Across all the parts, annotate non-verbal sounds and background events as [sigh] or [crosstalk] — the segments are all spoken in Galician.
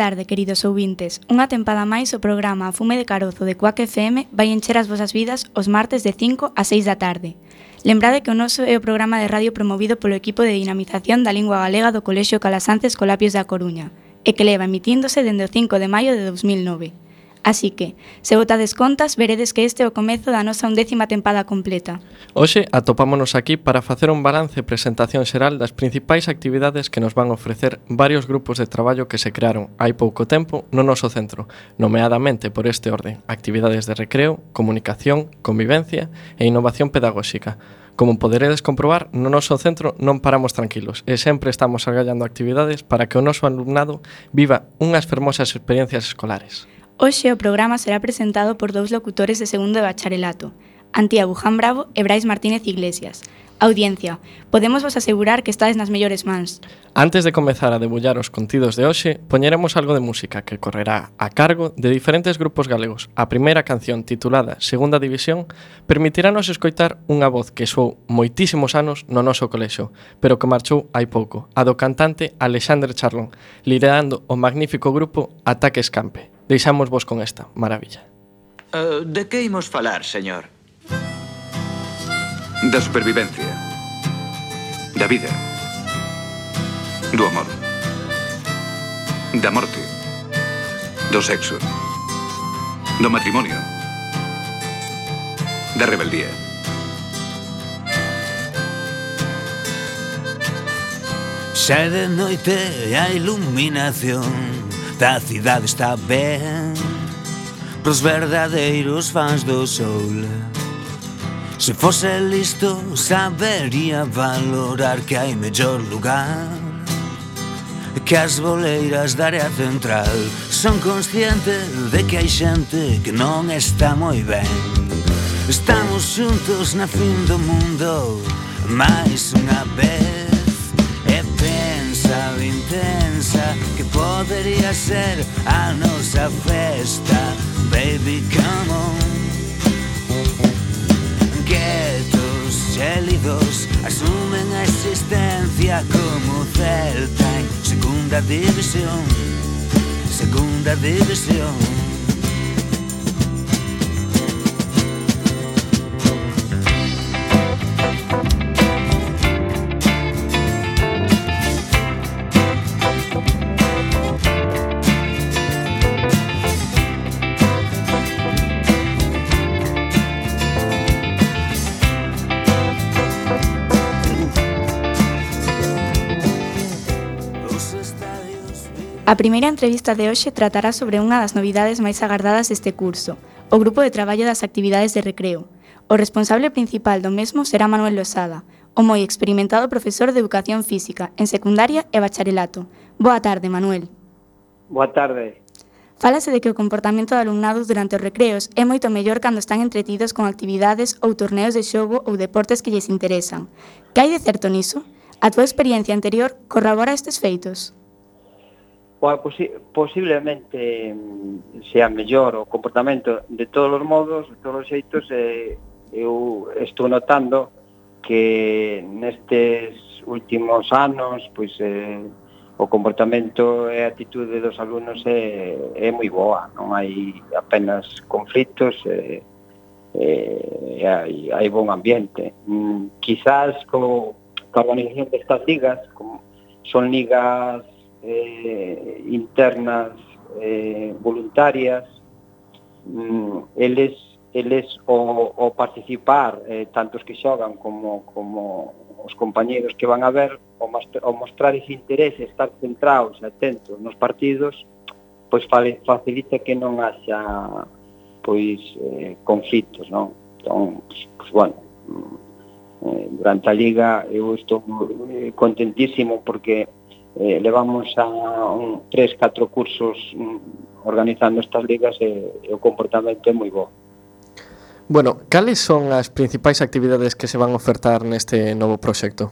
tarde, queridos ouvintes. Unha tempada máis o programa A Fume de Carozo de Cuac FM vai encher as vosas vidas os martes de 5 a 6 da tarde. Lembrade que o noso é o programa de radio promovido polo equipo de dinamización da lingua galega do Colexio Calasances Colapios da Coruña e que leva emitíndose dende o 5 de maio de 2009. Así que, se botades contas, veredes que este é o comezo da nosa undécima tempada completa. Hoxe atopámonos aquí para facer un balance e presentación xeral das principais actividades que nos van ofrecer varios grupos de traballo que se crearon hai pouco tempo no noso centro, nomeadamente por este orden, actividades de recreo, comunicación, convivencia e innovación pedagóxica. Como poderedes comprobar, no noso centro non paramos tranquilos e sempre estamos agallando actividades para que o noso alumnado viva unhas fermosas experiencias escolares. Hoxe o programa será presentado por dous locutores de segundo de bacharelato, Antía Buján Bravo e Brais Martínez Iglesias, Audiencia, podemos vos asegurar que estades nas mellores mans. Antes de comezar a debullar os contidos de hoxe, poñeremos algo de música que correrá a cargo de diferentes grupos galegos. A primeira canción, titulada Segunda División, permitirános escoitar unha voz que soou moitísimos anos no noso colexo, pero que marchou hai pouco, a do cantante Alexander Charlon, liderando o magnífico grupo Ataque Escampe. Deixamos vos con esta maravilla. Uh, de que imos falar, señor? da supervivencia, da vida, do amor, da morte, do sexo, do matrimonio, da rebeldía. Xa de noite e a iluminación da cidade está ben. Pros verdadeiros fans do sol. Se fose listo sabería valorar que hai mellor lugar. Que as boleiras da área central Son consciente de que hai xente que non está moi ben. Estamos xuntos na fin do mundo máis unha vez. E pensa intensa que podería ser a nosa festa. Baby, come on. gélidos asumen a existencia como Celta en segunda división Segunda división. primeira entrevista de hoxe tratará sobre unha das novidades máis agardadas deste curso, o Grupo de Traballo das Actividades de Recreo. O responsable principal do mesmo será Manuel Losada, o moi experimentado profesor de Educación Física en secundaria e bacharelato. Boa tarde, Manuel. Boa tarde. Fálase de que o comportamento do alumnado durante os recreos é moito mellor cando están entretidos con actividades ou torneos de xogo ou deportes que lles interesan. Que hai de certo niso? A túa experiencia anterior corrobora estes feitos? posi posiblemente mm, sea mellor o comportamento de todos os modos, de todos os xeitos, eh, eu estou notando que nestes últimos anos, pois eh, o comportamento e a atitude dos alumnos é, é moi boa, non hai apenas conflitos, eh, eh, hai, hai bon ambiente. Mm, quizás co, co organización destas ligas, como son ligas eh, internas eh, voluntarias mm, eles eles o, o participar eh, tantos que xogan como, como os compañeiros que van a ver o, o mostrar ese interese estar centrados e atentos nos partidos pois facilita que non haxa pois eh, conflitos non? entón, pois, pois bueno mm, eh, durante a Liga eu estou eh, contentísimo porque eh, levamos a un, tres, catro cursos mm, organizando estas ligas e, e o comportamento é moi bo. Bueno, cales son as principais actividades que se van ofertar neste novo proxecto?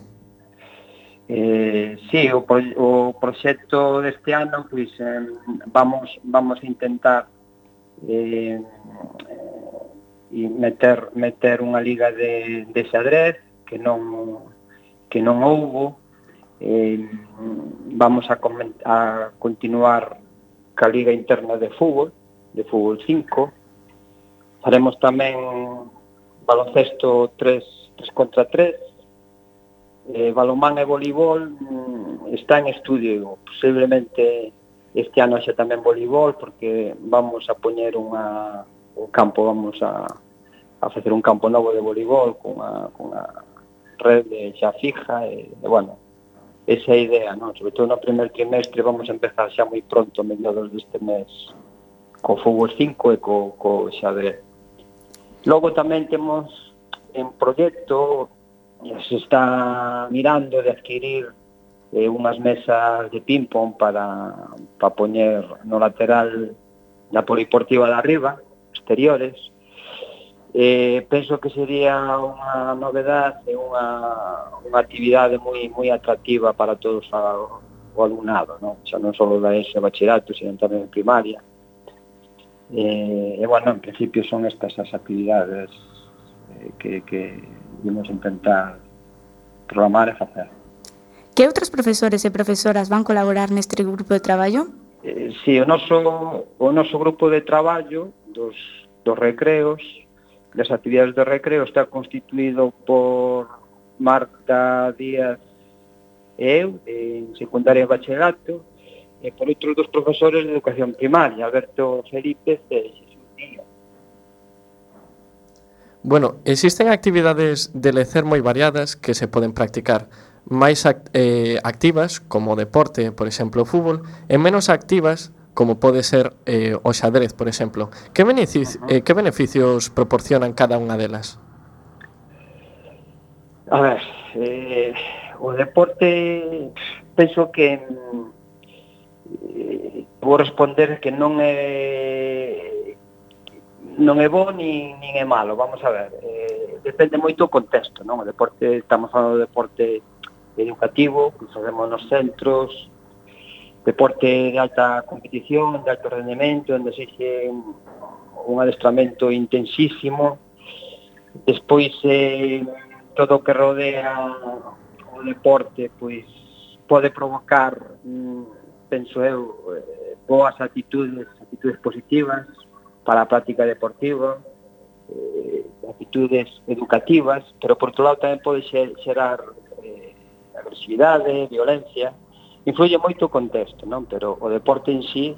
Eh, sí, o, pro, o proxecto deste ano pois, eh, vamos, vamos intentar eh, e meter, meter unha liga de, de xadrez que non que non houbo eh, vamos a, a continuar ca Liga Interna de Fútbol, de Fútbol 5. Faremos tamén baloncesto 3, 3 contra 3. Eh, balomán e voleibol mm, está en estudio. Posiblemente este ano xa tamén voleibol porque vamos a poñer unha, un campo, vamos a, a facer un campo novo de voleibol cunha, cunha red xa fija e, e bueno, esa idea, non? sobre todo no primer trimestre vamos a empezar xa moi pronto, mediados deste mes, co Fútbol 5 e co, co xadrez. Logo tamén temos en proxecto, se está mirando de adquirir eh, unhas mesas de ping-pong para, para poñer no lateral da poliportiva de arriba, exteriores, eh, penso que sería unha novedade, unha, unha actividade moi moi atractiva para todos a, o alumnado, non? xa non só da ese bachillerato, sino tamén primaria. Eh, e, bueno, en principio son estas as actividades eh, que, que vimos intentar programar e facer. Que outros profesores e profesoras van colaborar neste grupo de traballo? Eh, si, sí, o noso, o noso grupo de traballo dos, dos recreos das actividades de recreo está constituído por Marta Díaz e eu, en secundaria e bachillerato, e por outros dos profesores de educación primaria, Alberto Felipe e Jesús Díaz. Bueno, existen actividades de lecer moi variadas que se poden practicar, máis act eh, activas, como deporte, por exemplo, o fútbol, e menos activas, como pode ser eh, o xadrez, por exemplo. Que, benefic uh -huh. eh, que beneficios proporcionan cada unha delas? A ver, eh, o deporte penso que eh, vou responder que non é non é bo nin, nin é malo, vamos a ver. Eh, depende moito o contexto, non? O deporte, estamos falando de deporte educativo, que facemos nos centros, deporte de alta competición, de alto rendemento, onde se xe un adestramento intensísimo. Despois, eh, todo o que rodea o deporte, pois, pode provocar, mm, penso eu, eh, boas actitudes, actitudes positivas para a práctica deportiva, eh, actitudes educativas, pero por outro lado tamén pode xerar eh, agresividade, violencia, influye moito o contexto, non? Pero o deporte en sí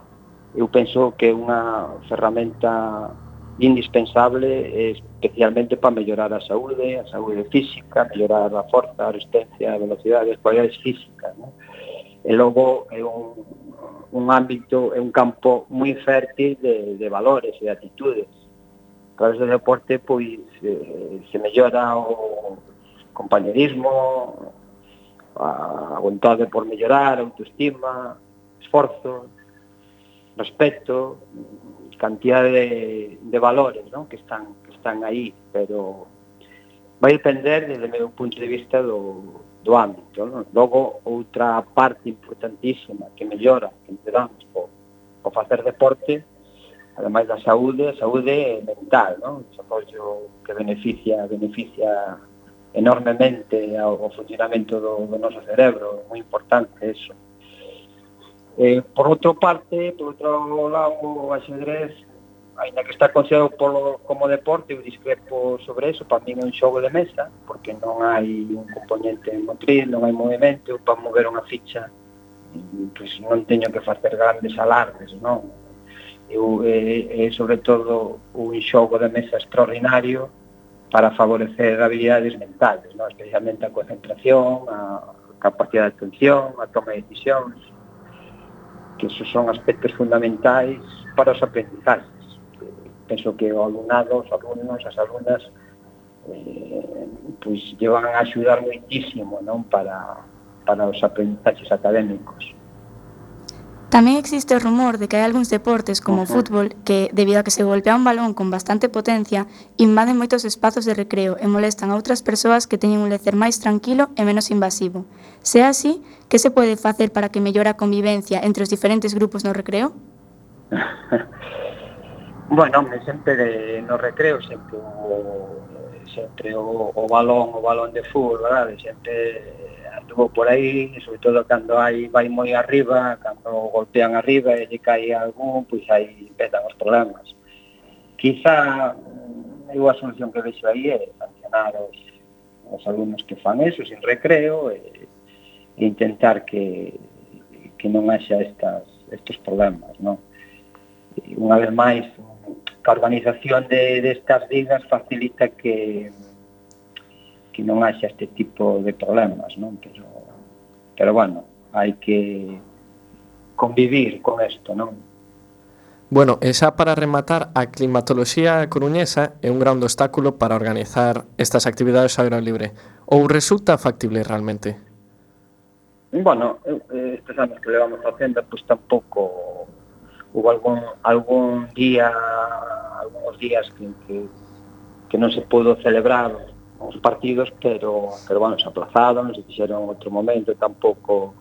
eu penso que é unha ferramenta indispensable eh, especialmente para mellorar a saúde, a saúde física, mellorar a forza, a resistencia, a velocidade, as cualidades físicas, non? E logo é un, un ámbito, é un campo moi fértil de, de valores e de atitudes. A través do deporte, pois, eh, se mellora o compañerismo, a vontade por mellorar, autoestima, esforzo, respeto, cantidad de, de valores ¿no? que están que están aí, pero vai depender, desde o meu punto de vista, do, do ámbito. ¿no? Logo, outra parte importantísima que mellora, que empezamos po, po facer deporte, ademais da saúde, a saúde mental, ¿no? O apoio que beneficia, beneficia enormemente ao, ao funcionamento do, do noso cerebro, moi importante eso. Eh, por outra parte, por outro lado, o axedrez, ainda que está considerado polo, como deporte, eu discrepo sobre eso, para min é un xogo de mesa, porque non hai un componente motriz, non hai movimento, para mover unha ficha, pues non teño que facer grandes alardes, non? Eu, eh, eh, sobre todo un xogo de mesa extraordinario, para favorecer habilidades mentales, ¿no? especialmente a concentración, a capacidade de atención, a toma de decisións, que esos son aspectos fundamentais para os aprendizajes. Penso que o alumnado, os alumnos, as alumnas, eh, pois llevan a axudar moitísimo non? Para, para os aprendizajes académicos. Tamén existe o rumor de que hai algúns deportes como o fútbol que, debido a que se golpea un balón con bastante potencia, invaden moitos espazos de recreo e molestan a outras persoas que teñen un lecer máis tranquilo e menos invasivo. Se é así, que se pode facer para que mellore a convivencia entre os diferentes grupos no recreo? [laughs] bueno, me sempre de, no recreo sempre o, sempre o, o balón, o balón de fútbol, verdade? Sempre anduvo por aí, sobre todo cando hai vai moi arriba, cando golpean arriba e lle cae algún, pois aí empezan os problemas. Quizá mm, eu a solución que vexo aí é sancionar os, os alumnos que fan eso sin recreo e, e intentar que, que non haxa estas, estes problemas, non? E unha vez máis, a organización de, destas ligas facilita que que non haxa este tipo de problemas, non? Pero, pero bueno, hai que convivir con isto, non? Bueno, e xa para rematar, a climatoloxía coruñesa é un gran obstáculo para organizar estas actividades ao aire libre. Ou resulta factible realmente? Bueno, eh, estes anos que levamos facendo, pois tampouco hubo algún, algún día, algúns días que, que, que non se pudo celebrar os partidos, pero, pero bueno, se aplazaron, se fixeron outro momento, tampouco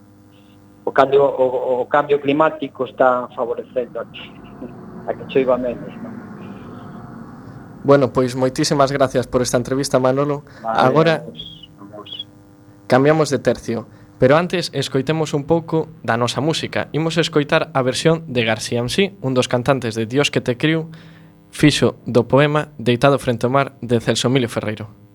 o cambio, o, o cambio climático está favorecendo a que, [laughs] a que choiva menos, non? Bueno, pois moitísimas gracias por esta entrevista, Manolo. Vale, Agora vamos, vamos. cambiamos de tercio, pero antes escoitemos un pouco da nosa música. Imos escoitar a versión de García Amsí, un dos cantantes de Dios que te criu, fixo do poema Deitado frente ao mar de Celso Emilio Ferreiro.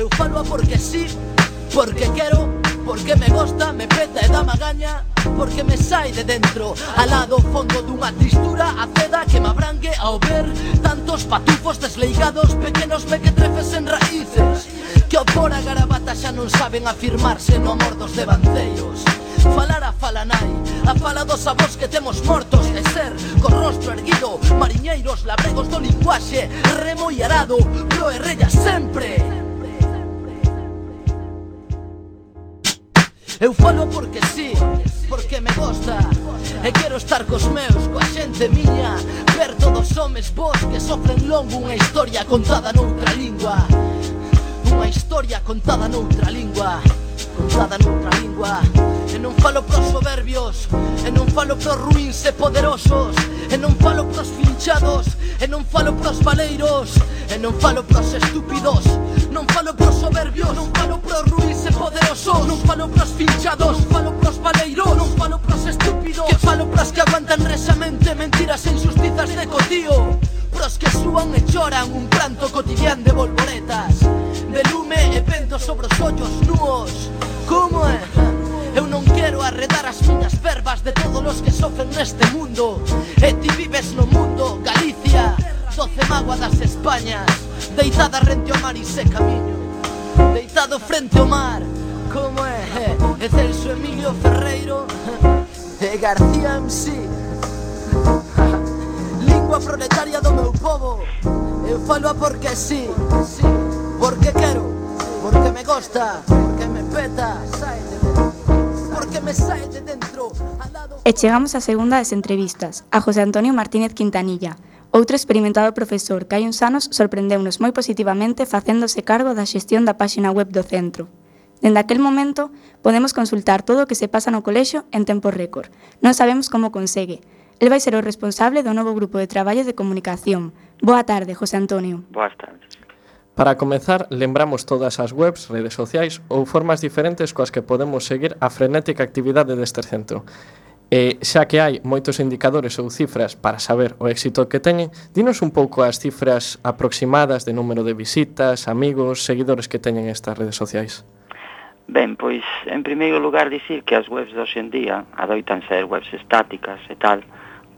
Eu falo porque sí, porque quero Porque me gosta, me peta e dá magaña Porque me sai de dentro Alado fondo dunha tristura aceda que me abrangue ao ver Tantos patufos desleigados Pequenos mequetrefes en raíces Que opor a garabata xa non saben afirmarse no amor dos devanceiros. Falar a fala nai A fala dos avós que temos mortos E ser co rostro erguido Mariñeiros, labregos do linguaxe Remo e arado Pro e rella sempre. Eu falo porque sí, porque me gosta E quero estar cos meus, coa xente miña. Ver todos homes vos que sofren longo Unha historia contada noutra lingua. Unha historia contada noutra lingua Contada noutra lingua non falo pros soberbios E non falo pros ruins e poderosos E non falo pros finchados E non falo pros valeiros E non falo pros estúpidos Non falo pros soberbios Non falo pros ruins e poderosos Non falo pros finchados Non falo pros valeiros Non falo pros estúpidos Que falo pros que aguantan resamente Mentiras e injustizas de cotío Pros que suan e choran un pranto cotidian de volvoretas De lume e vento sobre os ollos nuos Como é? Eu non quero arredar as miñas verbas de todos os que sofren neste mundo. E ti vives no mundo, Galicia, doce magua das Españas Deitada rente ao mar e se camiño Deitado frente ao mar, como é? E Celso Emilio Ferreiro [laughs] E García MC [laughs] Lingua proletaria do meu povo Eu falo porque sí, sí. Porque quero, porque me gosta, porque me peta, sai de porque me sae de dentro. E chegamos á segunda das entrevistas, a José Antonio Martínez Quintanilla, Outro experimentado profesor que hai uns anos sorprendeunos moi positivamente facéndose cargo da xestión da páxina web do centro. Dende aquel momento, podemos consultar todo o que se pasa no colexo en tempo récord. Non sabemos como consegue. El vai ser o responsable do novo grupo de traballo de comunicación. Boa tarde, José Antonio. Boas tardes. Para comezar, lembramos todas as webs, redes sociais ou formas diferentes coas que podemos seguir a frenética actividade deste centro. E, xa que hai moitos indicadores ou cifras para saber o éxito que teñen, dinos un pouco as cifras aproximadas de número de visitas, amigos, seguidores que teñen estas redes sociais. Ben, pois, en primeiro lugar, dicir que as webs de hoxendía adoitan ser webs estáticas e tal,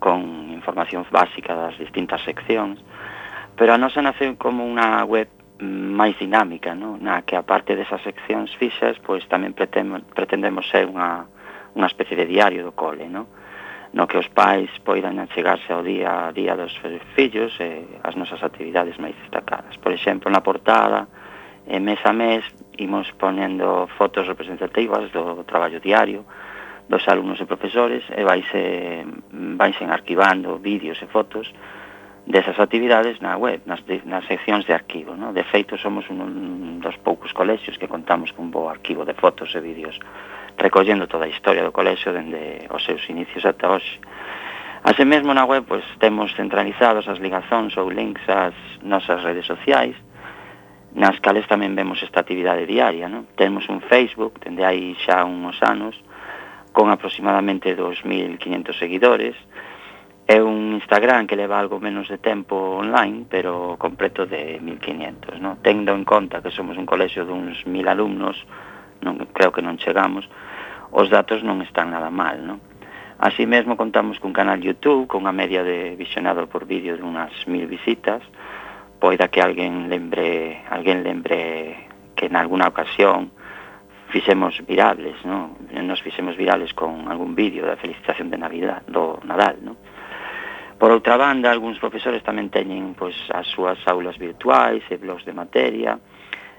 con información básica das distintas seccións, pero a nosa nace como unha web Mm, máis dinámica, non? na que aparte desas seccións fixas, pois tamén pretendemos, pretendemos ser unha, unha especie de diario do cole, non? no que os pais poidan achegarse ao día a día dos fillos e as nosas actividades máis destacadas. Por exemplo, na portada, e mes a mes, imos ponendo fotos representativas do traballo diario dos alumnos e profesores e vais, eh, vais en arquivando vídeos e fotos desas actividades na web, nas, nas seccións de arquivo. No? De feito, somos un, un dos poucos colexios que contamos cun bo arquivo de fotos e vídeos recollendo toda a historia do colexio dende os seus inicios ata hoxe. Así mesmo na web pois, temos centralizados as ligazóns ou links ás nosas redes sociais, nas cales tamén vemos esta actividade diaria. No? Temos un Facebook, dende hai xa unos anos, con aproximadamente 2.500 seguidores, É un Instagram que leva algo menos de tempo online, pero completo de 1500, non? Tendo en conta que somos un colexio duns 1000 alumnos, non creo que non chegamos, os datos non están nada mal, non? Así mesmo contamos cun canal YouTube con unha media de visionado por vídeo de unhas mil visitas, poida que alguén lembre, alguén lembre que en alguna ocasión fixemos virales, ¿no? nos fixemos virales con algún vídeo da felicitación de Navidad, do Nadal, ¿no? Por outra banda, algúns profesores tamén teñen pois, as súas aulas virtuais e blogs de materia,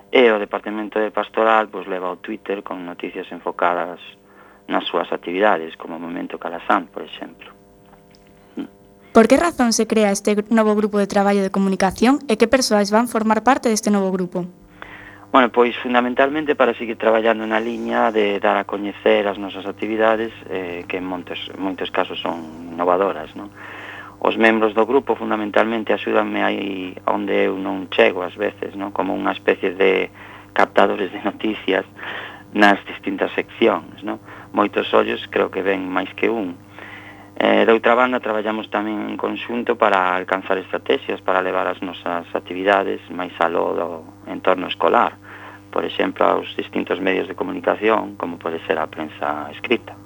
e o Departamento de Pastoral pois, leva o Twitter con noticias enfocadas nas súas actividades, como o Momento Calasán, por exemplo. Por que razón se crea este novo grupo de traballo de comunicación e que persoas van formar parte deste novo grupo? Bueno, pois fundamentalmente para seguir traballando na liña de dar a coñecer as nosas actividades eh, que en moitos, moitos casos son innovadoras, non? os membros do grupo fundamentalmente axúdanme aí onde eu non chego ás veces, non? Como unha especie de captadores de noticias nas distintas seccións, non? Moitos ollos creo que ven máis que un. Eh, da outra banda traballamos tamén en conxunto para alcanzar estrategias para levar as nosas actividades máis aló do entorno escolar, por exemplo, aos distintos medios de comunicación, como pode ser a prensa escrita.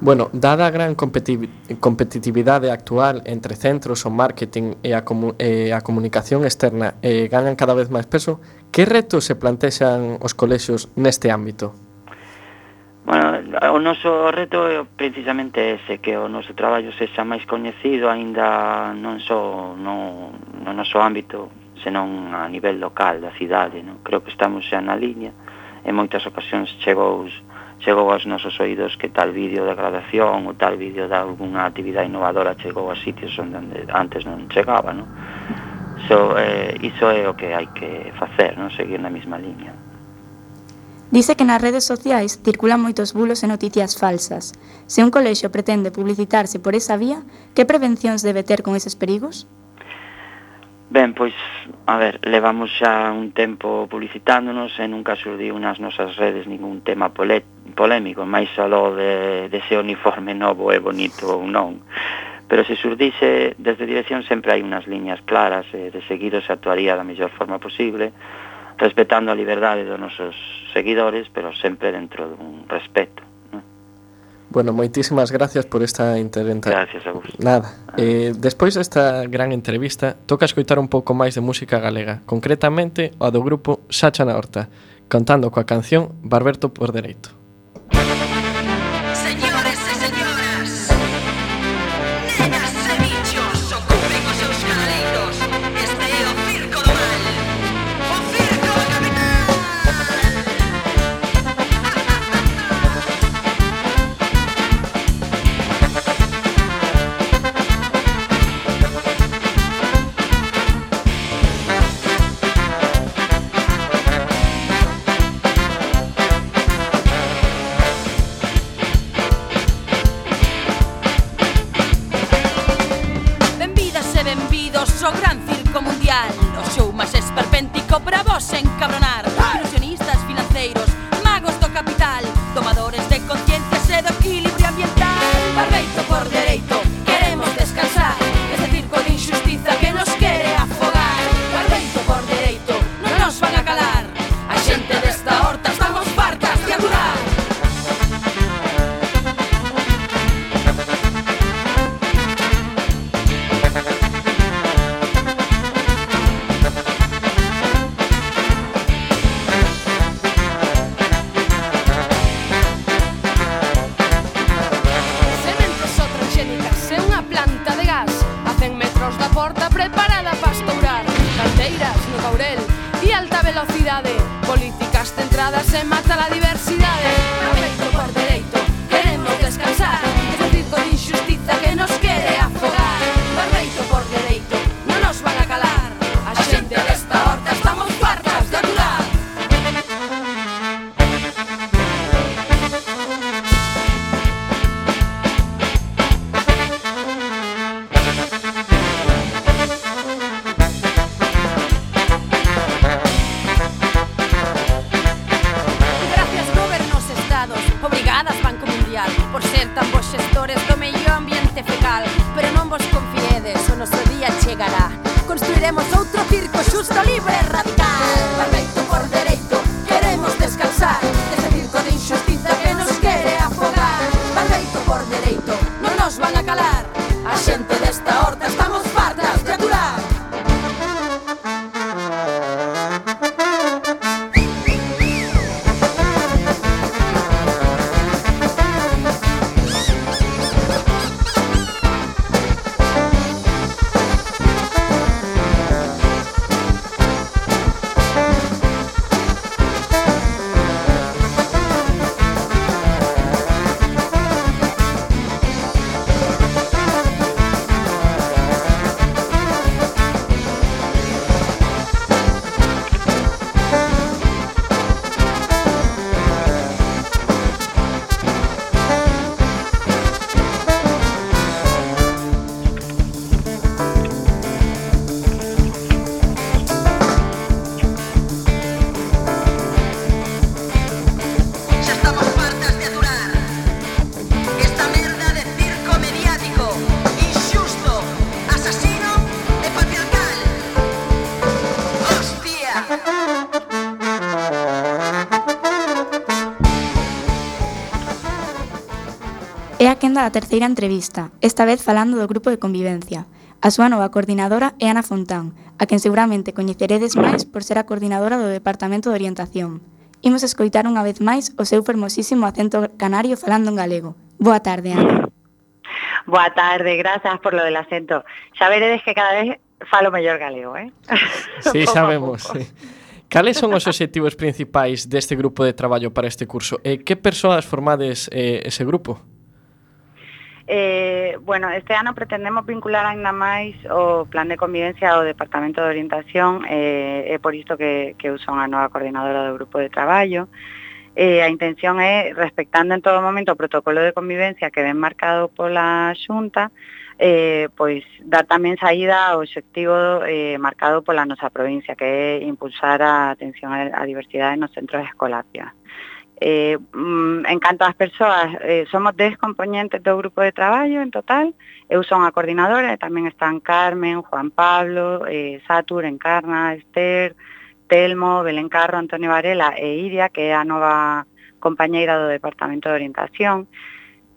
Bueno, dada a gran competitividade actual entre centros, o marketing e a, comu e a comunicación externa eh, ganan cada vez máis peso, que retos se plantexan os colexios neste ámbito? Bueno, o noso reto é precisamente ese, que o noso traballo sexa máis coñecido aínda non só no, no noso ámbito, senón a nivel local da cidade, non? Creo que estamos xa na liña, en moitas ocasións chegou chegou aos nosos oídos que tal vídeo de gradación ou tal vídeo de alguna actividade innovadora chegou a sitios onde antes non chegaba, non? So, eh, iso é o que hai que facer, non? Seguir na mesma liña. Dice que nas redes sociais circulan moitos bulos e noticias falsas. Se un colexo pretende publicitarse por esa vía, que prevencións debe ter con eses perigos? Ben, pois, a ver, levamos xa un tempo publicitándonos e nunca surdiu nas nosas redes ningún tema polémico, máis aló de, de ese uniforme novo e bonito ou non. Pero se surdixe desde dirección sempre hai unhas liñas claras e de seguido se actuaría da mellor forma posible, respetando a liberdade dos nosos seguidores, pero sempre dentro dun respeto. Bueno, moitísimas gracias por esta intervención. Gracias a vos. Nada. Ah. Eh, despois desta gran entrevista, toca escoitar un pouco máis de música galega, concretamente a do grupo Sacha na Horta, cantando coa canción Barberto por Dereito. É a quenda da terceira entrevista, esta vez falando do grupo de convivencia. A súa nova coordinadora é Ana Fontán, a quen seguramente coñeceredes máis por ser a coordinadora do Departamento de Orientación. Imos escoitar unha vez máis o seu fermosísimo acento canario falando en galego. Boa tarde, Ana. Boa tarde, grazas por lo del acento. Xa veredes que cada vez falo mellor galego, eh? [laughs] Sí, [laughs] sabemos. Sí. Cales son os obxectivos principais deste grupo de traballo para este curso? E que persoas formades eh, ese grupo? Eh, bueno, este ano pretendemos vincular ainda máis o plan de convivencia ao Departamento de Orientación eh, é por isto que, que eu son a nova coordinadora do grupo de traballo eh, a intención é, respectando en todo momento o protocolo de convivencia que ven marcado pola xunta, eh, pois dar tamén saída ao objetivo eh, marcado pola nosa provincia, que é impulsar a atención á diversidade nos centros escolares. Eh, mm, en canto ás persoas, eh, somos 10 componentes do grupo de traballo en total, eu son a coordinadora, e tamén están Carmen, Juan Pablo, eh, Satur, Encarna, Esther, Telmo, Belén Carro, Antonio Varela e Iria, que é a nova compañeira do Departamento de Orientación.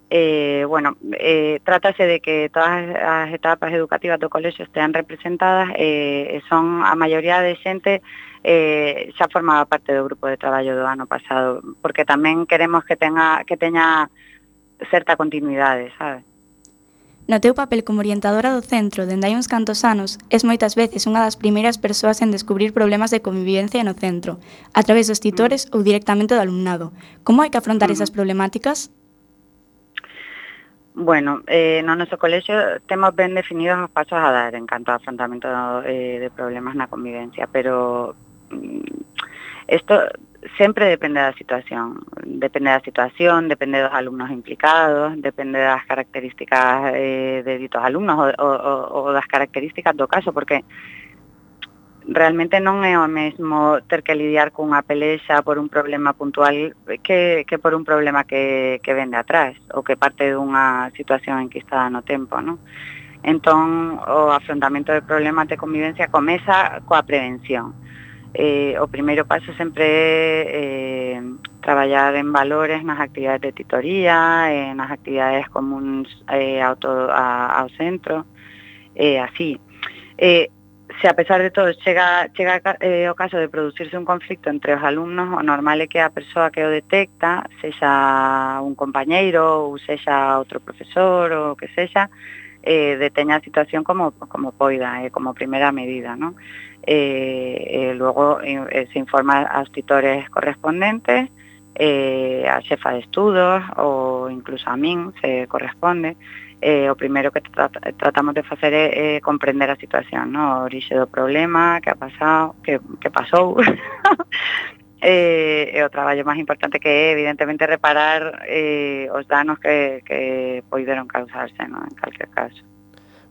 Eh, bueno, eh, trátase de que todas as etapas educativas do colexo estean representadas eh, son a maioría de xente eh, xa formaba parte do grupo de traballo do ano pasado, porque tamén queremos que tenga que teña certa continuidade, sabe? No teu papel como orientadora do centro dende hai uns cantos anos, es moitas veces unha das primeiras persoas en descubrir problemas de convivencia no centro, a través dos titores ou directamente do alumnado. Como hai que afrontar esas problemáticas? Bueno, eh, no noso colexo temos ben definidos os pasos a dar en canto ao afrontamento eh, de problemas na convivencia, pero Mm, Isto sempre depende da situación, depende da situación, depende dos alumnos implicados, depende das características eh, de ditos alumnos o, o, o das características do caso, porque realmente non é o mesmo ter que lidiar cunha pelexa por un problema puntual que, que por un problema que, que vende atrás ou que parte dunha situación enquistada no tempo, non? Entón, o afrontamento de problemas de convivencia comeza coa prevención eh, o primeiro paso sempre é eh, traballar en valores nas actividades de titoría, eh, nas actividades comuns eh, ao, todo, a, ao centro, eh, así. Eh, se a pesar de todo chega, chega eh, o caso de producirse un conflicto entre os alumnos, o normal é que a persoa que o detecta, sexa un compañeiro ou sexa outro profesor ou que sexa, eh, deteña a situación como, como poida, eh, como primeira medida, non? eh, eh, luego eh, se informa a los titores correspondientes, eh, a xefa de estudos ou incluso a min se corresponde. Eh, o primeiro que tra tratamos de facer é, é eh, comprender a situación, no? o orixe do problema, que ha pasado, que, que pasou. [laughs] eh, e o traballo máis importante que é, evidentemente, reparar eh, os danos que, que poideron causarse, no? en calquer caso.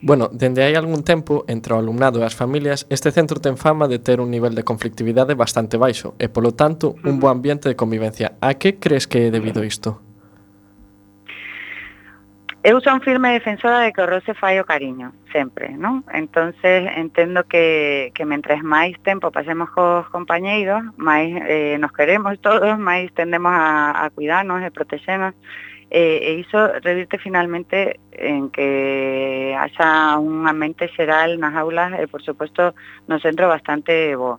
Bueno, dende hai algún tempo, entre o alumnado e as familias, este centro ten fama de ter un nivel de conflictividade bastante baixo e, polo tanto, un bo ambiente de convivencia. A que crees que é debido isto? Eu son firme defensora de que o roce fai o cariño, sempre, non? Entonces entendo que, que mentres máis tempo pasemos cos compañeiros, máis eh, nos queremos todos, máis tendemos a, a cuidarnos e protexernos e, e iso revirte finalmente en que haxa un ambiente xeral nas aulas e, por suposto, no centro bastante bo.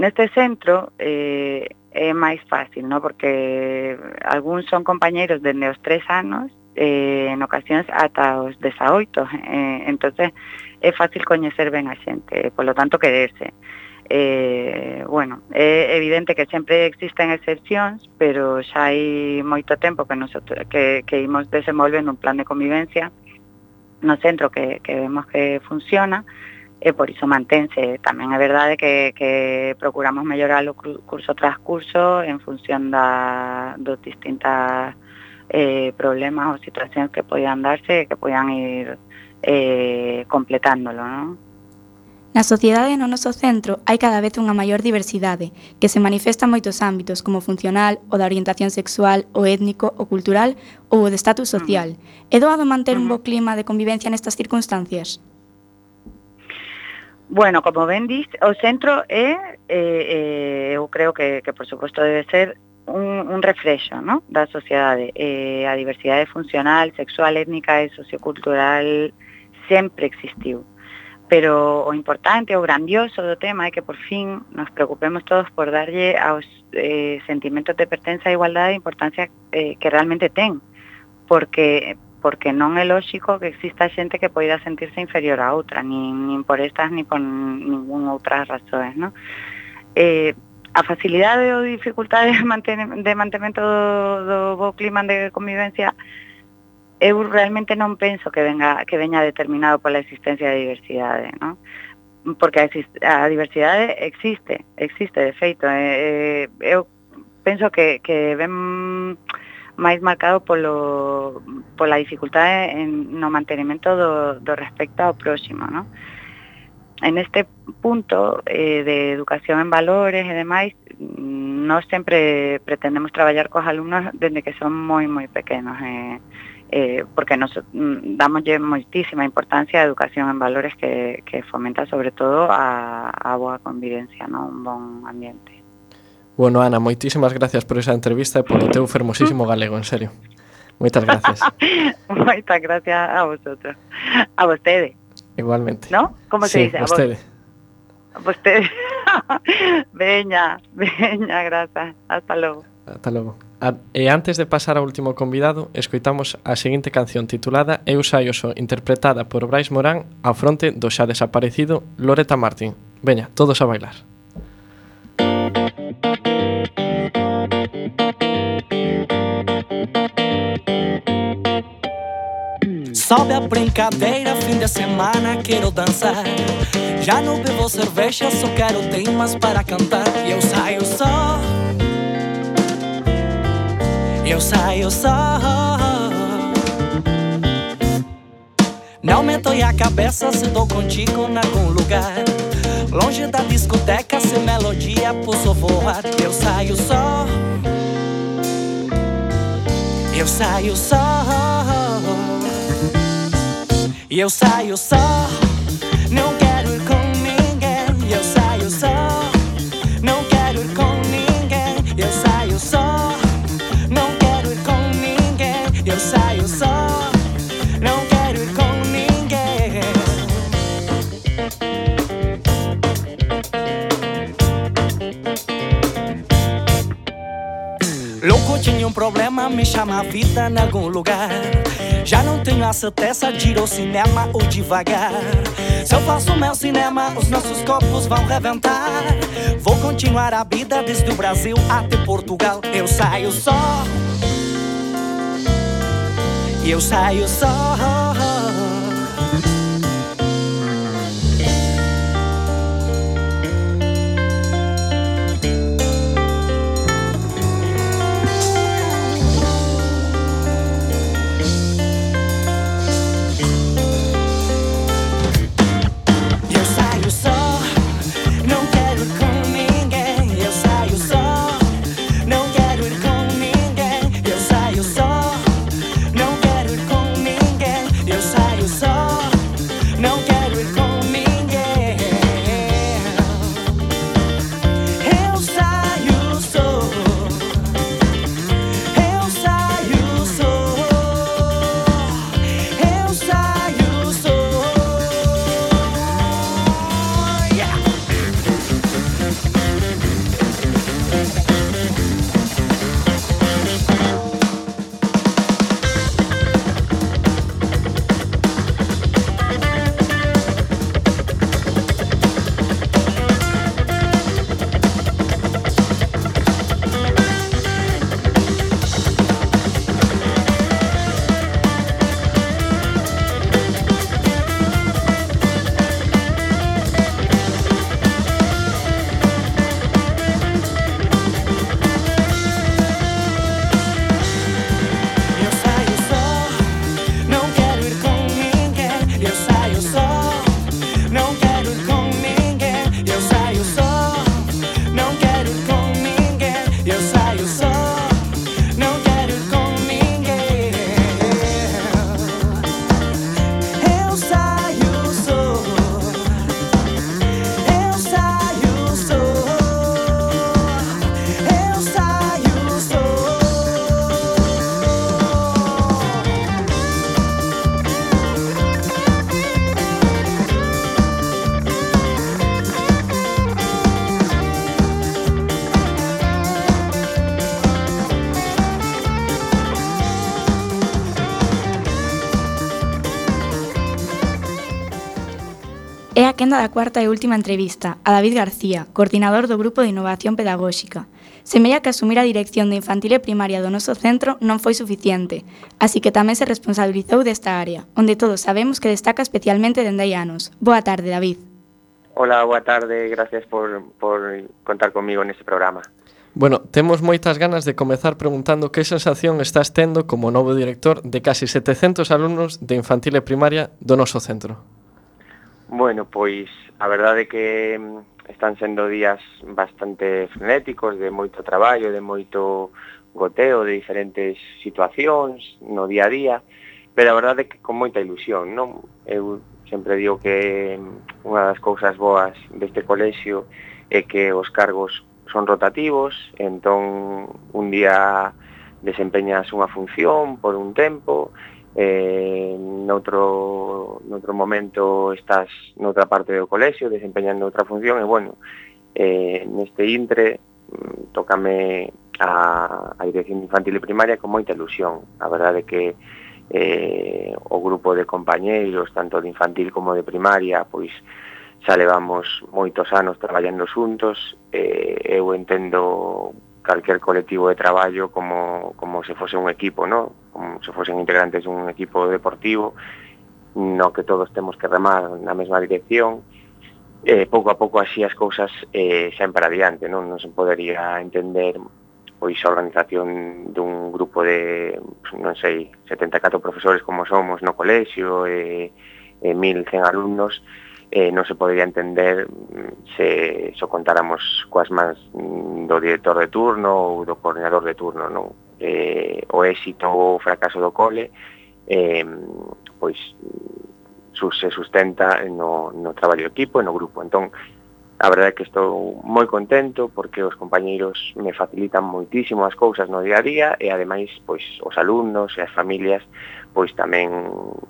Neste centro eh, é máis fácil, no? porque algúns son compañeiros dende os tres anos, eh, en ocasións ata os 18, eh, entonces é fácil coñecer ben a xente, polo tanto quererse. Eh, Eh, bueno, é evidente que sempre existen excepcións, pero xa hai moito tempo que, nosotros, que, que imos desenvolvendo un plan de convivencia no centro que, que vemos que funciona, e por iso mantense. Tamén é verdade que, que procuramos mellorar o curso tras curso en función da, dos distintas eh, problemas ou situacións que poidan darse e que poidan ir eh, completándolo, non? Na sociedade no noso centro hai cada vez unha maior diversidade, que se manifesta en moitos ámbitos como funcional, o da orientación sexual, o étnico, o cultural ou o de estatus social. É doado manter un bo clima de convivencia nestas circunstancias? Bueno, como ben dis, o centro é, eh, eh, eu creo que, que por suposto debe ser un, un reflexo ¿no? da sociedade. Eh, a diversidade funcional, sexual, étnica e sociocultural sempre existiu pero o importante, o grandioso do tema é que por fin nos preocupemos todos por darlle aos eh, sentimentos de pertenza e igualdade a importancia eh, que realmente ten, porque porque non é lógico que exista xente que poida sentirse inferior a outra, nin, nin por estas, nin por ningún outras razones, non? Eh, a facilidade ou dificultade de, manten, de mantemento do, do bo clima de convivencia eu realmente non penso que venga que veña determinado pola existencia da diversidade, ¿no? Porque a, a diversidade existe, existe de feito. Eh, eu penso que que ven máis marcado polo pola dificultade en no mantenimento do do respecto ao próximo, ¿no? En este punto eh, de educación en valores e demais, nós sempre pretendemos traballar cos alumnos dende que son moi moi pequenos, eh eh, porque nos mm, damos moitísima importancia á educación en valores que, que fomenta sobre todo a, a boa convivencia, non? un bon ambiente. Bueno, Ana, moitísimas gracias por esa entrevista e polo teu fermosísimo galego, en serio. Moitas gracias. [laughs] Moitas gracias a vosotros. A vostede. Igualmente. ¿No? Como sí, se dice? A vostede. A vostede. [laughs] veña, veña, grazas. Hasta logo. Hasta logo. A, e antes de pasar ao último convidado, escoitamos a seguinte canción titulada Eu saio só, interpretada por Brais Morán ao fronte do xa desaparecido Loreta Martín. Veña, todos a bailar. Sobe a brincadeira, fim de semana quero dançar. Já não bebo cerveja, só quero temas para cantar. E eu saio só Eu saio só. Não me a cabeça se tô contigo em algum lugar. Longe da discoteca, sem melodia, posso voar. Eu saio só. Eu saio só. Eu saio só, não quero tinha um problema, me chama a vida em algum lugar. Já não tenho a certeza de ir ao cinema ou devagar. Se eu faço meu cinema, os nossos corpos vão reventar. Vou continuar a vida desde o Brasil até Portugal. Eu saio só. Eu saio só. quenda da cuarta e última entrevista a David García, coordinador do Grupo de Innovación Pedagóxica. Semella que asumir a dirección de infantil e primaria do noso centro non foi suficiente, así que tamén se responsabilizou desta área, onde todos sabemos que destaca especialmente dende hai anos. Boa tarde, David. Hola, boa tarde, gracias por, por contar comigo neste programa. Bueno, temos moitas ganas de comezar preguntando que sensación estás tendo como novo director de casi 700 alumnos de infantil e primaria do noso centro. Bueno, pois a verdade que mm, están sendo días bastante frenéticos, de moito traballo, de moito goteo, de diferentes situacións no día a día, pero a verdade que con moita ilusión, non? Eu sempre digo que mm, unha das cousas boas deste colexio é que os cargos son rotativos, entón un día desempeñas unha función por un tempo eh, noutro, noutro momento estás noutra parte do colexio desempeñando outra función e bueno eh, neste intre mm, tocame a, a dirección infantil e primaria con moita ilusión. A verdade que eh, o grupo de compañeiros tanto de infantil como de primaria pois xa levamos moitos anos traballando xuntos eh, eu entendo calquer colectivo de traballo como, como se fose un equipo, ¿no? como se fosen integrantes dun equipo deportivo, no que todos temos que remar na mesma dirección, eh, pouco a pouco así as cousas eh, saen para adiante, non, non se podería entender pois a organización dun grupo de, non sei, 74 profesores como somos no colexio, e, e 1.100 alumnos, eh, non se podería entender mm, se só contáramos coas mans mm, do director de turno ou do coordinador de turno, non? Eh, o éxito ou o fracaso do cole eh, pois se sustenta no, no traballo de equipo e no grupo. Entón, A verdade é que estou moi contento porque os compañeiros me facilitan moitísimo as cousas no día a día e ademais pois os alumnos e as familias pois tamén,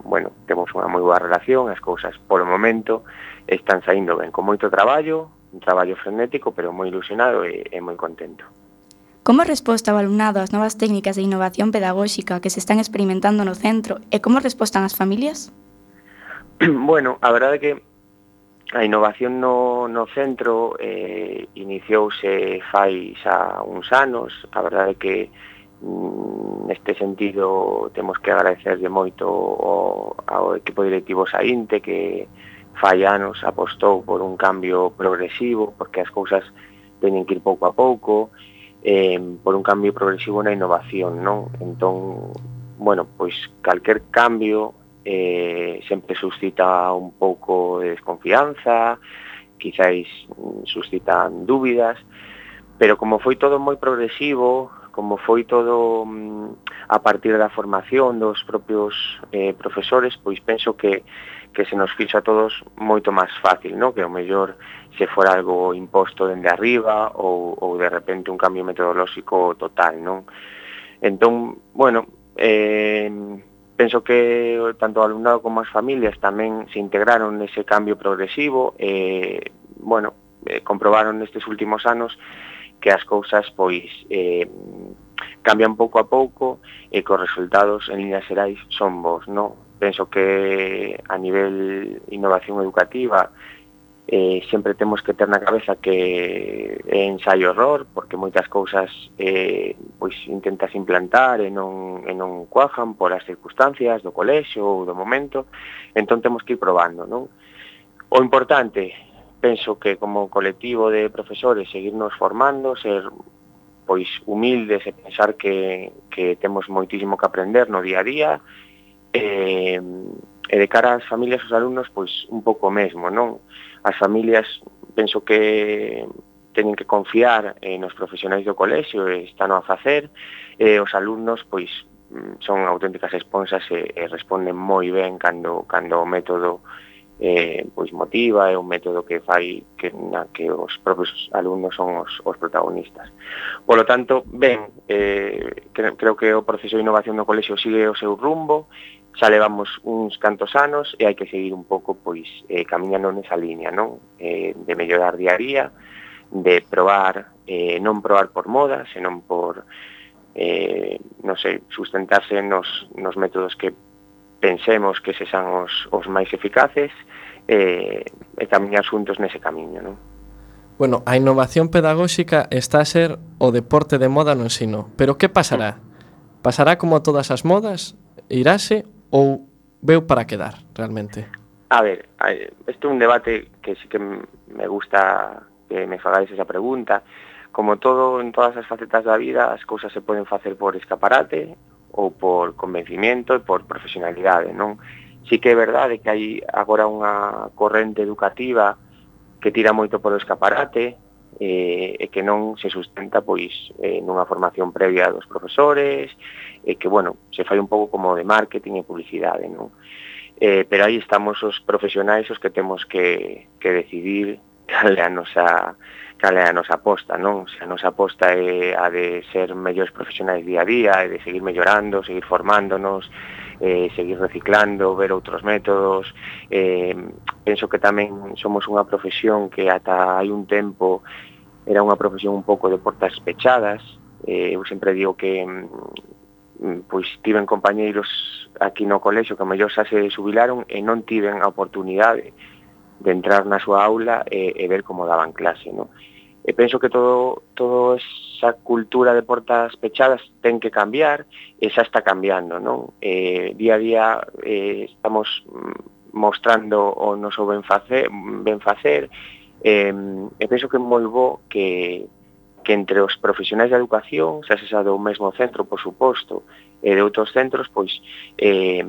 bueno, temos unha moi boa relación, as cousas polo momento están saindo ben, con moito traballo, un traballo frenético, pero moi ilusionado e, e moi contento. Como resposta o alumnado ás novas técnicas de innovación pedagóxica que se están experimentando no centro e como respostan as familias? [clears throat] Bueno, a verdade é que A innovación no, no centro eh, iniciouse fai xa uns anos, a verdade é que mm, neste sentido temos que agradecerlle moito ao, ao equipo directivo saínte que fai anos apostou por un cambio progresivo porque as cousas teñen que ir pouco a pouco eh, por un cambio progresivo na innovación non? Entón, bueno, pois calquer cambio eh, sempre suscita un pouco de desconfianza, quizáis mm, suscitan dúbidas, pero como foi todo moi progresivo, como foi todo mm, a partir da formación dos propios eh, profesores, pois penso que, que se nos fixo a todos moito máis fácil, no? que o mellor se fora algo imposto dende arriba ou, ou de repente un cambio metodolóxico total. Non? Entón, bueno, eh, penso que tanto o alumnado como as familias tamén se integraron nese cambio progresivo e, bueno, eh, comprobaron nestes últimos anos que as cousas pois eh, cambian pouco a pouco e que os resultados en líneas xerais son vos, non? Penso que a nivel innovación educativa eh, sempre temos que ter na cabeza que é ensaio horror porque moitas cousas eh, pois intentas implantar e non, e non cuajan por as circunstancias do colexo ou do momento entón temos que ir probando non? o importante penso que como colectivo de profesores seguirnos formando ser pois humildes e pensar que, que temos moitísimo que aprender no día a día eh, E de cara ás familias, os alumnos, pois un pouco mesmo, non? As familias, penso que teñen que confiar eh, nos profesionais do colexio e están a facer, e os alumnos, pois, mm, son auténticas esponsas e, e responden moi ben cando, cando o método eh, pois motiva, é un método que fai que, na que os propios alumnos son os, os protagonistas. Por lo tanto, ben, eh, creo, creo que o proceso de innovación do colexio sigue o seu rumbo, xa levamos uns cantos anos e hai que seguir un pouco pois eh, camiñando nesa liña, non? Eh, de mellorar día a día, de probar, eh, non probar por moda, senón por, eh, non sei, sustentarse nos, nos métodos que pensemos que se san os, os máis eficaces eh, e camiñar xuntos nese camiño, non? Bueno, a innovación pedagóxica está a ser o deporte de moda no ensino, pero que pasará? Mm. Pasará como todas as modas? Irase ou veu para quedar realmente? A ver, este é un debate que sí que me gusta que me fagáis esa pregunta. Como todo en todas as facetas da vida, as cousas se poden facer por escaparate ou por convencimiento e por profesionalidade, non? Sí que é verdade que hai agora unha corrente educativa que tira moito polo escaparate, eh, e que non se sustenta pois eh, nunha formación previa dos profesores e que, bueno, se fai un pouco como de marketing e publicidade, non? Eh, pero aí estamos os profesionais os que temos que, que decidir cal é a nosa cal é a nosa aposta, non? Se a nosa aposta é a de ser mellores profesionais día a día, e de seguir mellorando, seguir formándonos, eh, seguir reciclando, ver outros métodos. Eh, penso que tamén somos unha profesión que ata hai un tempo era unha profesión un pouco de portas pechadas. Eh, eu sempre digo que mm, pois tiven compañeiros aquí no colexo que mellor xa se subilaron e non tiven a oportunidade de entrar na súa aula e, e ver como daban clase, non? e penso que todo todo esa cultura de portas pechadas ten que cambiar e xa está cambiando, non? Eh, día a día eh, estamos mm, mostrando o noso benfacer, benfacer eh, e penso que é moi bo que, que entre os profesionais de educación, xa se xa do mesmo centro, por suposto, e de outros centros, pois eh,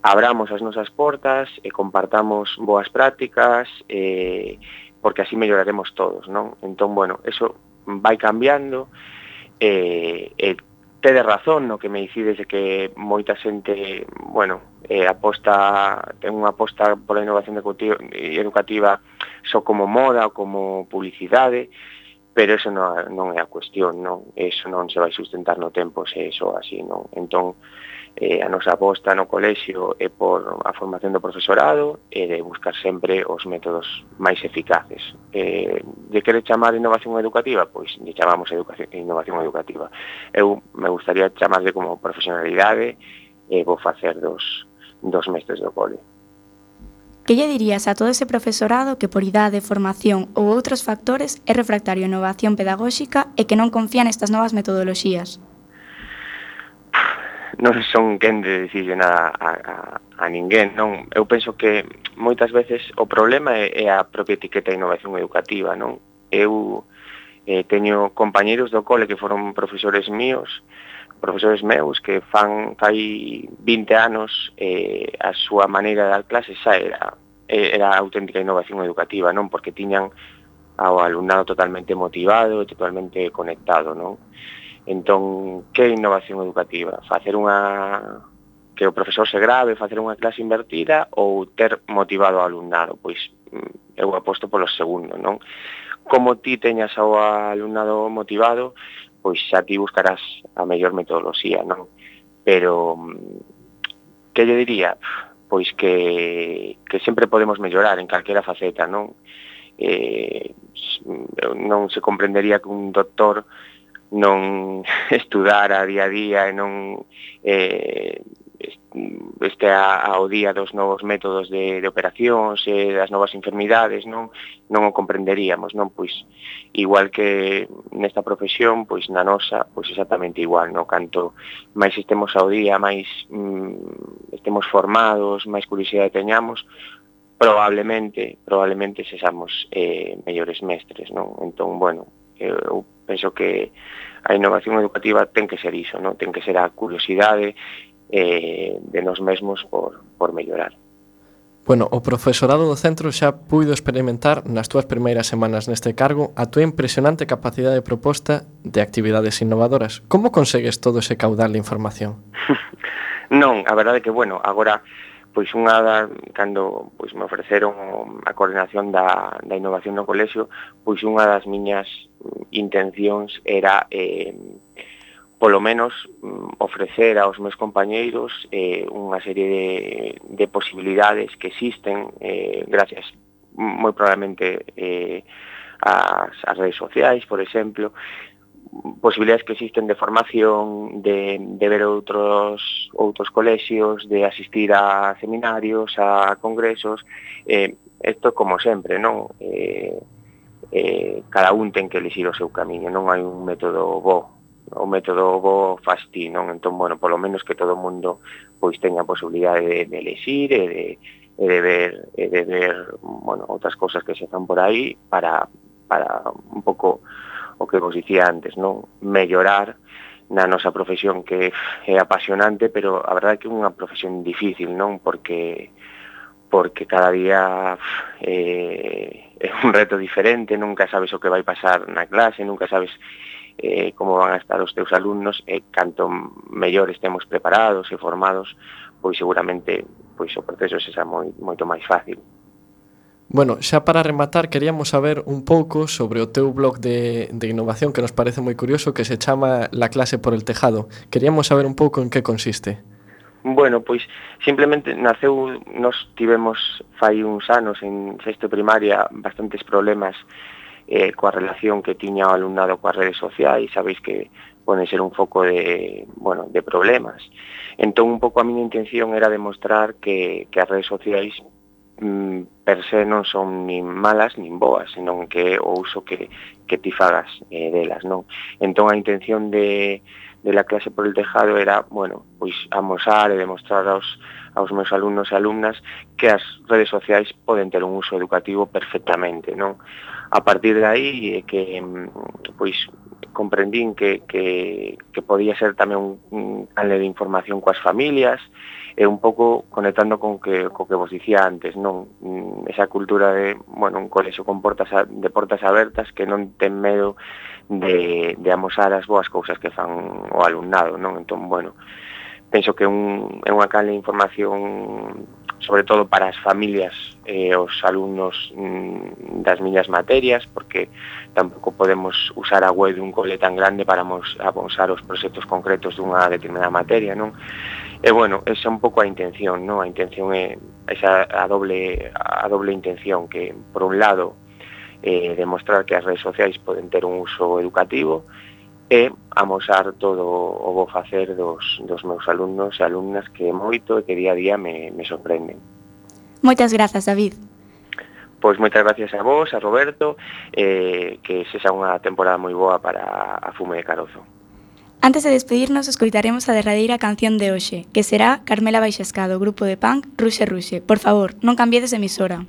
abramos as nosas portas e compartamos boas prácticas e eh, porque así melloraremos todos, non? Entón, bueno, eso vai cambiando, eh, eh, tede razón no que me dicides de que moita xente, bueno, eh, aposta, ten unha aposta pola innovación educativa só como moda ou como publicidade, pero eso non, non é a cuestión, non? Eso non se vai sustentar no tempo se é así, non? Entón, eh, a nosa aposta no colexio é por a formación do profesorado e de buscar sempre os métodos máis eficaces. Eh, de quere chamar innovación educativa? Pois lle chamamos educación, innovación educativa. Eu me gustaría chamarle como profesionalidade e vou facer dos, dos mestres do cole. Que lle dirías a todo ese profesorado que por idade, formación ou outros factores é refractario a innovación pedagóxica e que non confía nestas novas metodoloxías? non son quen de dicirlle nada a, a, a ninguén, non? Eu penso que moitas veces o problema é, é a propia etiqueta de innovación educativa, non? Eu eh, teño compañeiros do cole que foron profesores míos, profesores meus que fan fai 20 anos eh, a súa maneira de dar clases xa era era auténtica innovación educativa, non? Porque tiñan ao alumnado totalmente motivado e totalmente conectado, non? Entón, que innovación educativa? Facer unha que o profesor se grave, facer unha clase invertida ou ter motivado ao alumnado? Pois mm, eu aposto polo segundo, non? Como ti teñas ao alumnado motivado, pois xa ti buscarás a mellor metodoloxía, non? Pero mm, que lle diría? Pois que, que sempre podemos mellorar en calquera faceta, non? Eh, mm, non se comprendería que un doctor non [laughs] estudar a día a día e non eh, este ao día dos novos métodos de, de operacións e das novas enfermidades non non o comprenderíamos non? Pois igual que nesta profesión pois na nosa pois exactamente igual no? Canto máis estemos ao día máis mm, estemos formados máis curiosidade teñamos probablemente probablemente sexamos eh, mellores mestres non? Entón bueno Eh, eu penso que a innovación educativa ten que ser iso, non? ten que ser a curiosidade eh, de nos mesmos por, por mellorar. Bueno, o profesorado do centro xa puido experimentar nas túas primeiras semanas neste cargo a túa impresionante capacidade de proposta de actividades innovadoras. Como consegues todo ese caudal de información? [laughs] non, a verdade que, bueno, agora pois unha da, cando pois me ofreceron a coordinación da, da innovación no colexio, pois unha das miñas intencións era eh, polo menos mm, ofrecer aos meus compañeiros eh, unha serie de, de posibilidades que existen eh, gracias moi probablemente eh, ás, ás redes sociais, por exemplo, posibilidades que existen de formación, de, de ver outros outros colexios, de asistir a seminarios, a congresos, eh, esto como sempre, non? Eh, eh, cada un ten que elixir o seu camiño, non hai un método bo, o método bo faz ti, non? Entón, bueno, polo menos que todo o mundo pois teña a posibilidade de, de elexir e de, e de ver, e de ver bueno, outras cousas que se fan por aí para, para un pouco o que vos dicía antes, non? Mellorar na nosa profesión que é apasionante, pero a verdade é que é unha profesión difícil, non? Porque porque cada día eh, é un reto diferente, nunca sabes o que vai pasar na clase, nunca sabes eh, como van a estar os teus alumnos, e canto mellor estemos preparados e formados, pois seguramente pois o proceso se xa moi, moito máis fácil. Bueno, xa para rematar, queríamos saber un pouco sobre o teu blog de, de innovación que nos parece moi curioso, que se chama La clase por el tejado. Queríamos saber un pouco en que consiste. Bueno, pois simplemente naceu, nos tivemos fai uns anos en sexto primaria bastantes problemas eh, coa relación que tiña o alumnado coas redes sociais, sabéis que poden ser un foco de, bueno, de problemas. Entón, un pouco a miña intención era demostrar que, que as redes sociais Mm, per se non son nin malas nin boas, senón que o uso que, que ti fagas eh, delas, non? Entón a intención de, de la clase por el tejado era, bueno, pois amosar e demostrar aos, aos meus alumnos e alumnas que as redes sociais poden ter un uso educativo perfectamente, non? A partir de aí é que mm, pois comprendín que, que, que podía ser tamén un, un canle de información coas familias, e un pouco conectando con que co que vos dicía antes, non mm, esa cultura de, bueno, un colexo con portas a, de portas abertas que non ten medo de, de amosar as boas cousas que fan o alumnado, non? Entón, bueno, penso que un, é unha cal de información sobre todo para as familias e eh, os alumnos mm, das miñas materias, porque tampouco podemos usar a web dun cole tan grande para mos, os proxectos concretos dunha determinada materia, non? E bueno, esa é un pouco a intención, non? A intención é esa a doble a doble intención que por un lado eh, demostrar que as redes sociais poden ter un uso educativo e amosar todo o bo facer dos, dos meus alumnos e alumnas que moito e que día a día me, me sorprenden. Moitas grazas, David. Pois moitas gracias a vos, a Roberto, eh, que sexa unha temporada moi boa para a Fume de Carozo. Antes de despedirnos, escoitaremos a derradeira canción de hoxe, que será Carmela Baixescado, grupo de punk Ruxe Ruxe. Por favor, non cambiedes emisora.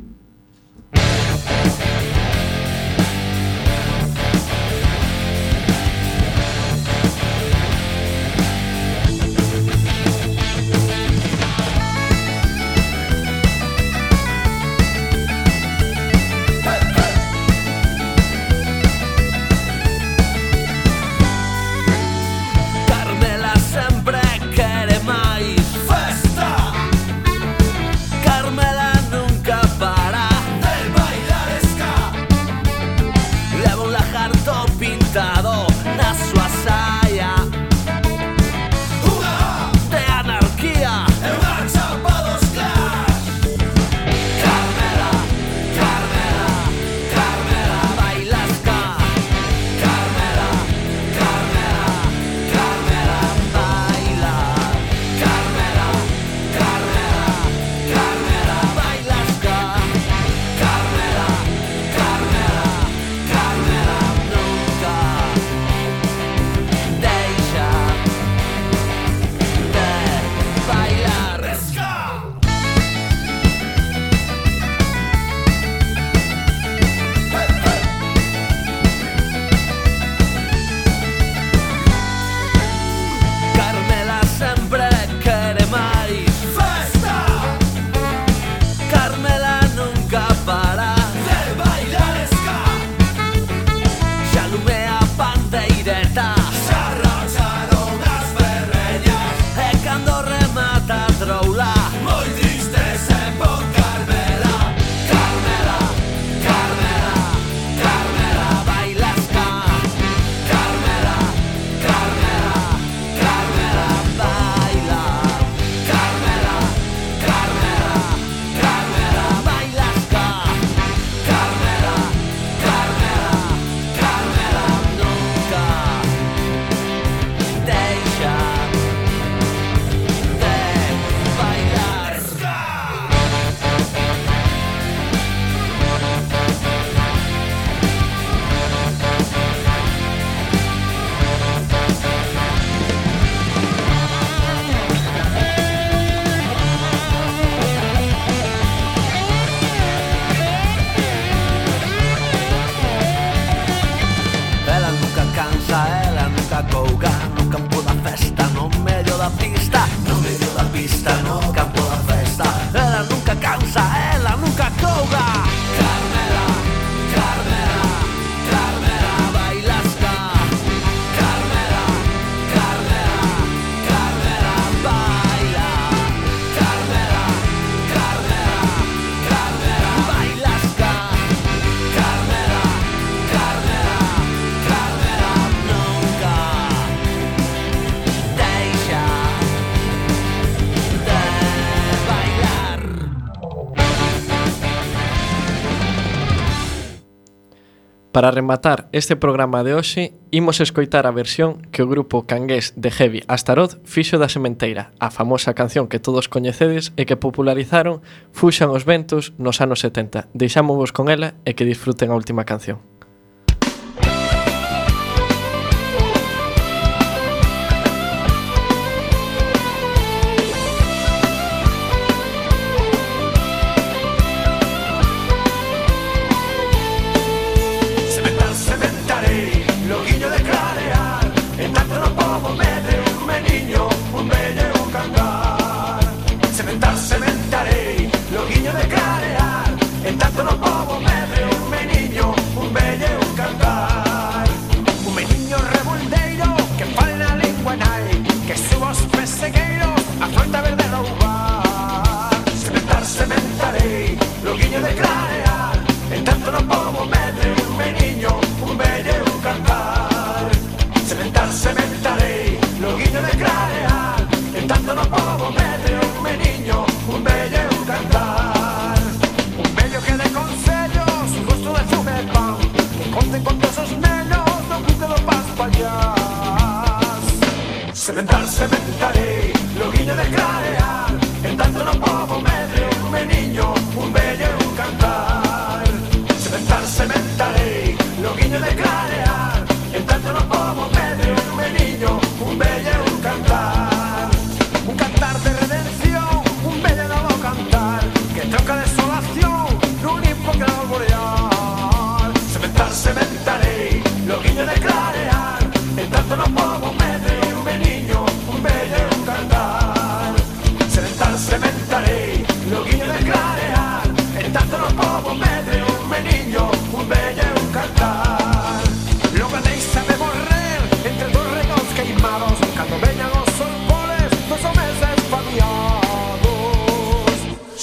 Para rematar este programa de hoxe, imos escoitar a versión que o grupo cangués de Heavy Astaroth fixo da Sementeira, a famosa canción que todos coñecedes e que popularizaron Fuxan os ventos nos anos 70. Deixámovos con ela e que disfruten a última canción.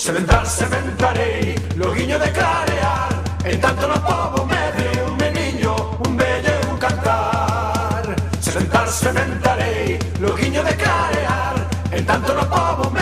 Sementar, sementarei, loguiño de clarear. En tanto no povo medre un meniño, un bello e un cantar Sementar, sementarei, loguiño de clarear. En tanto no povo medre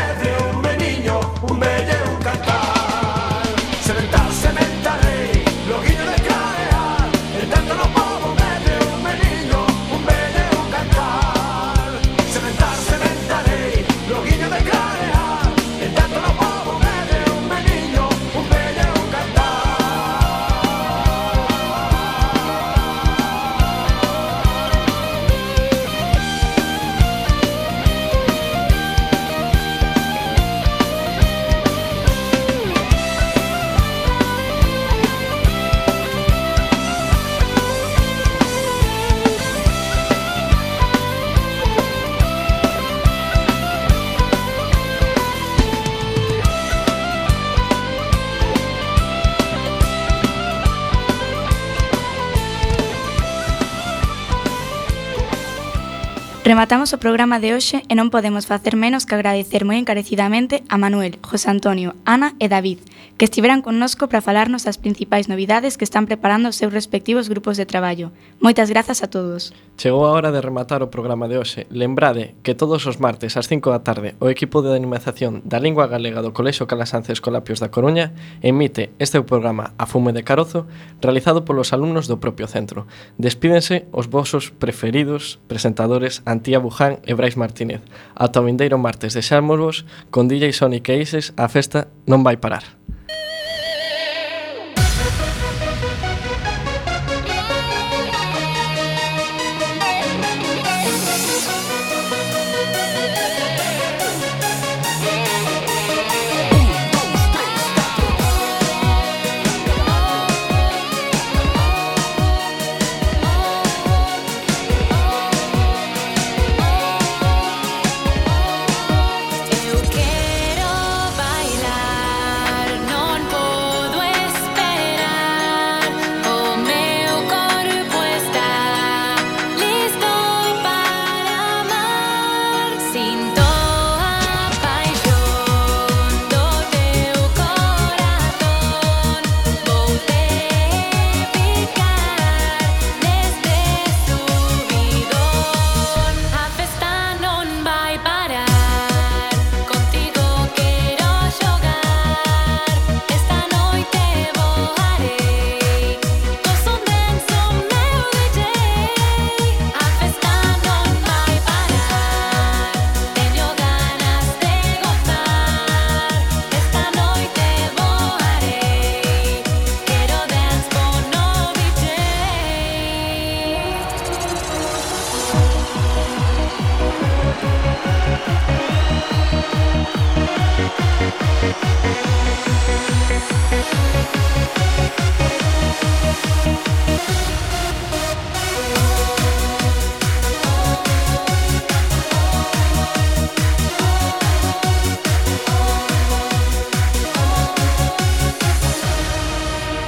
Rematamos o programa de hoxe e non podemos facer menos que agradecer moi encarecidamente a Manuel, José Antonio, Ana e David, que estiveran connosco para falarnos das principais novidades que están preparando os seus respectivos grupos de traballo. Moitas grazas a todos. Chegou a hora de rematar o programa de hoxe. Lembrade que todos os martes ás 5 da tarde o equipo de animación da lingua galega do Colexo Calasanz Escolapios da Coruña emite este programa A Fume de Carozo realizado polos alumnos do propio centro. Despídense os vosos preferidos presentadores Antía Buján e Brais Martínez. Ata o vindeiro martes deixámosvos con DJ Sonic e Ises a festa non vai parar.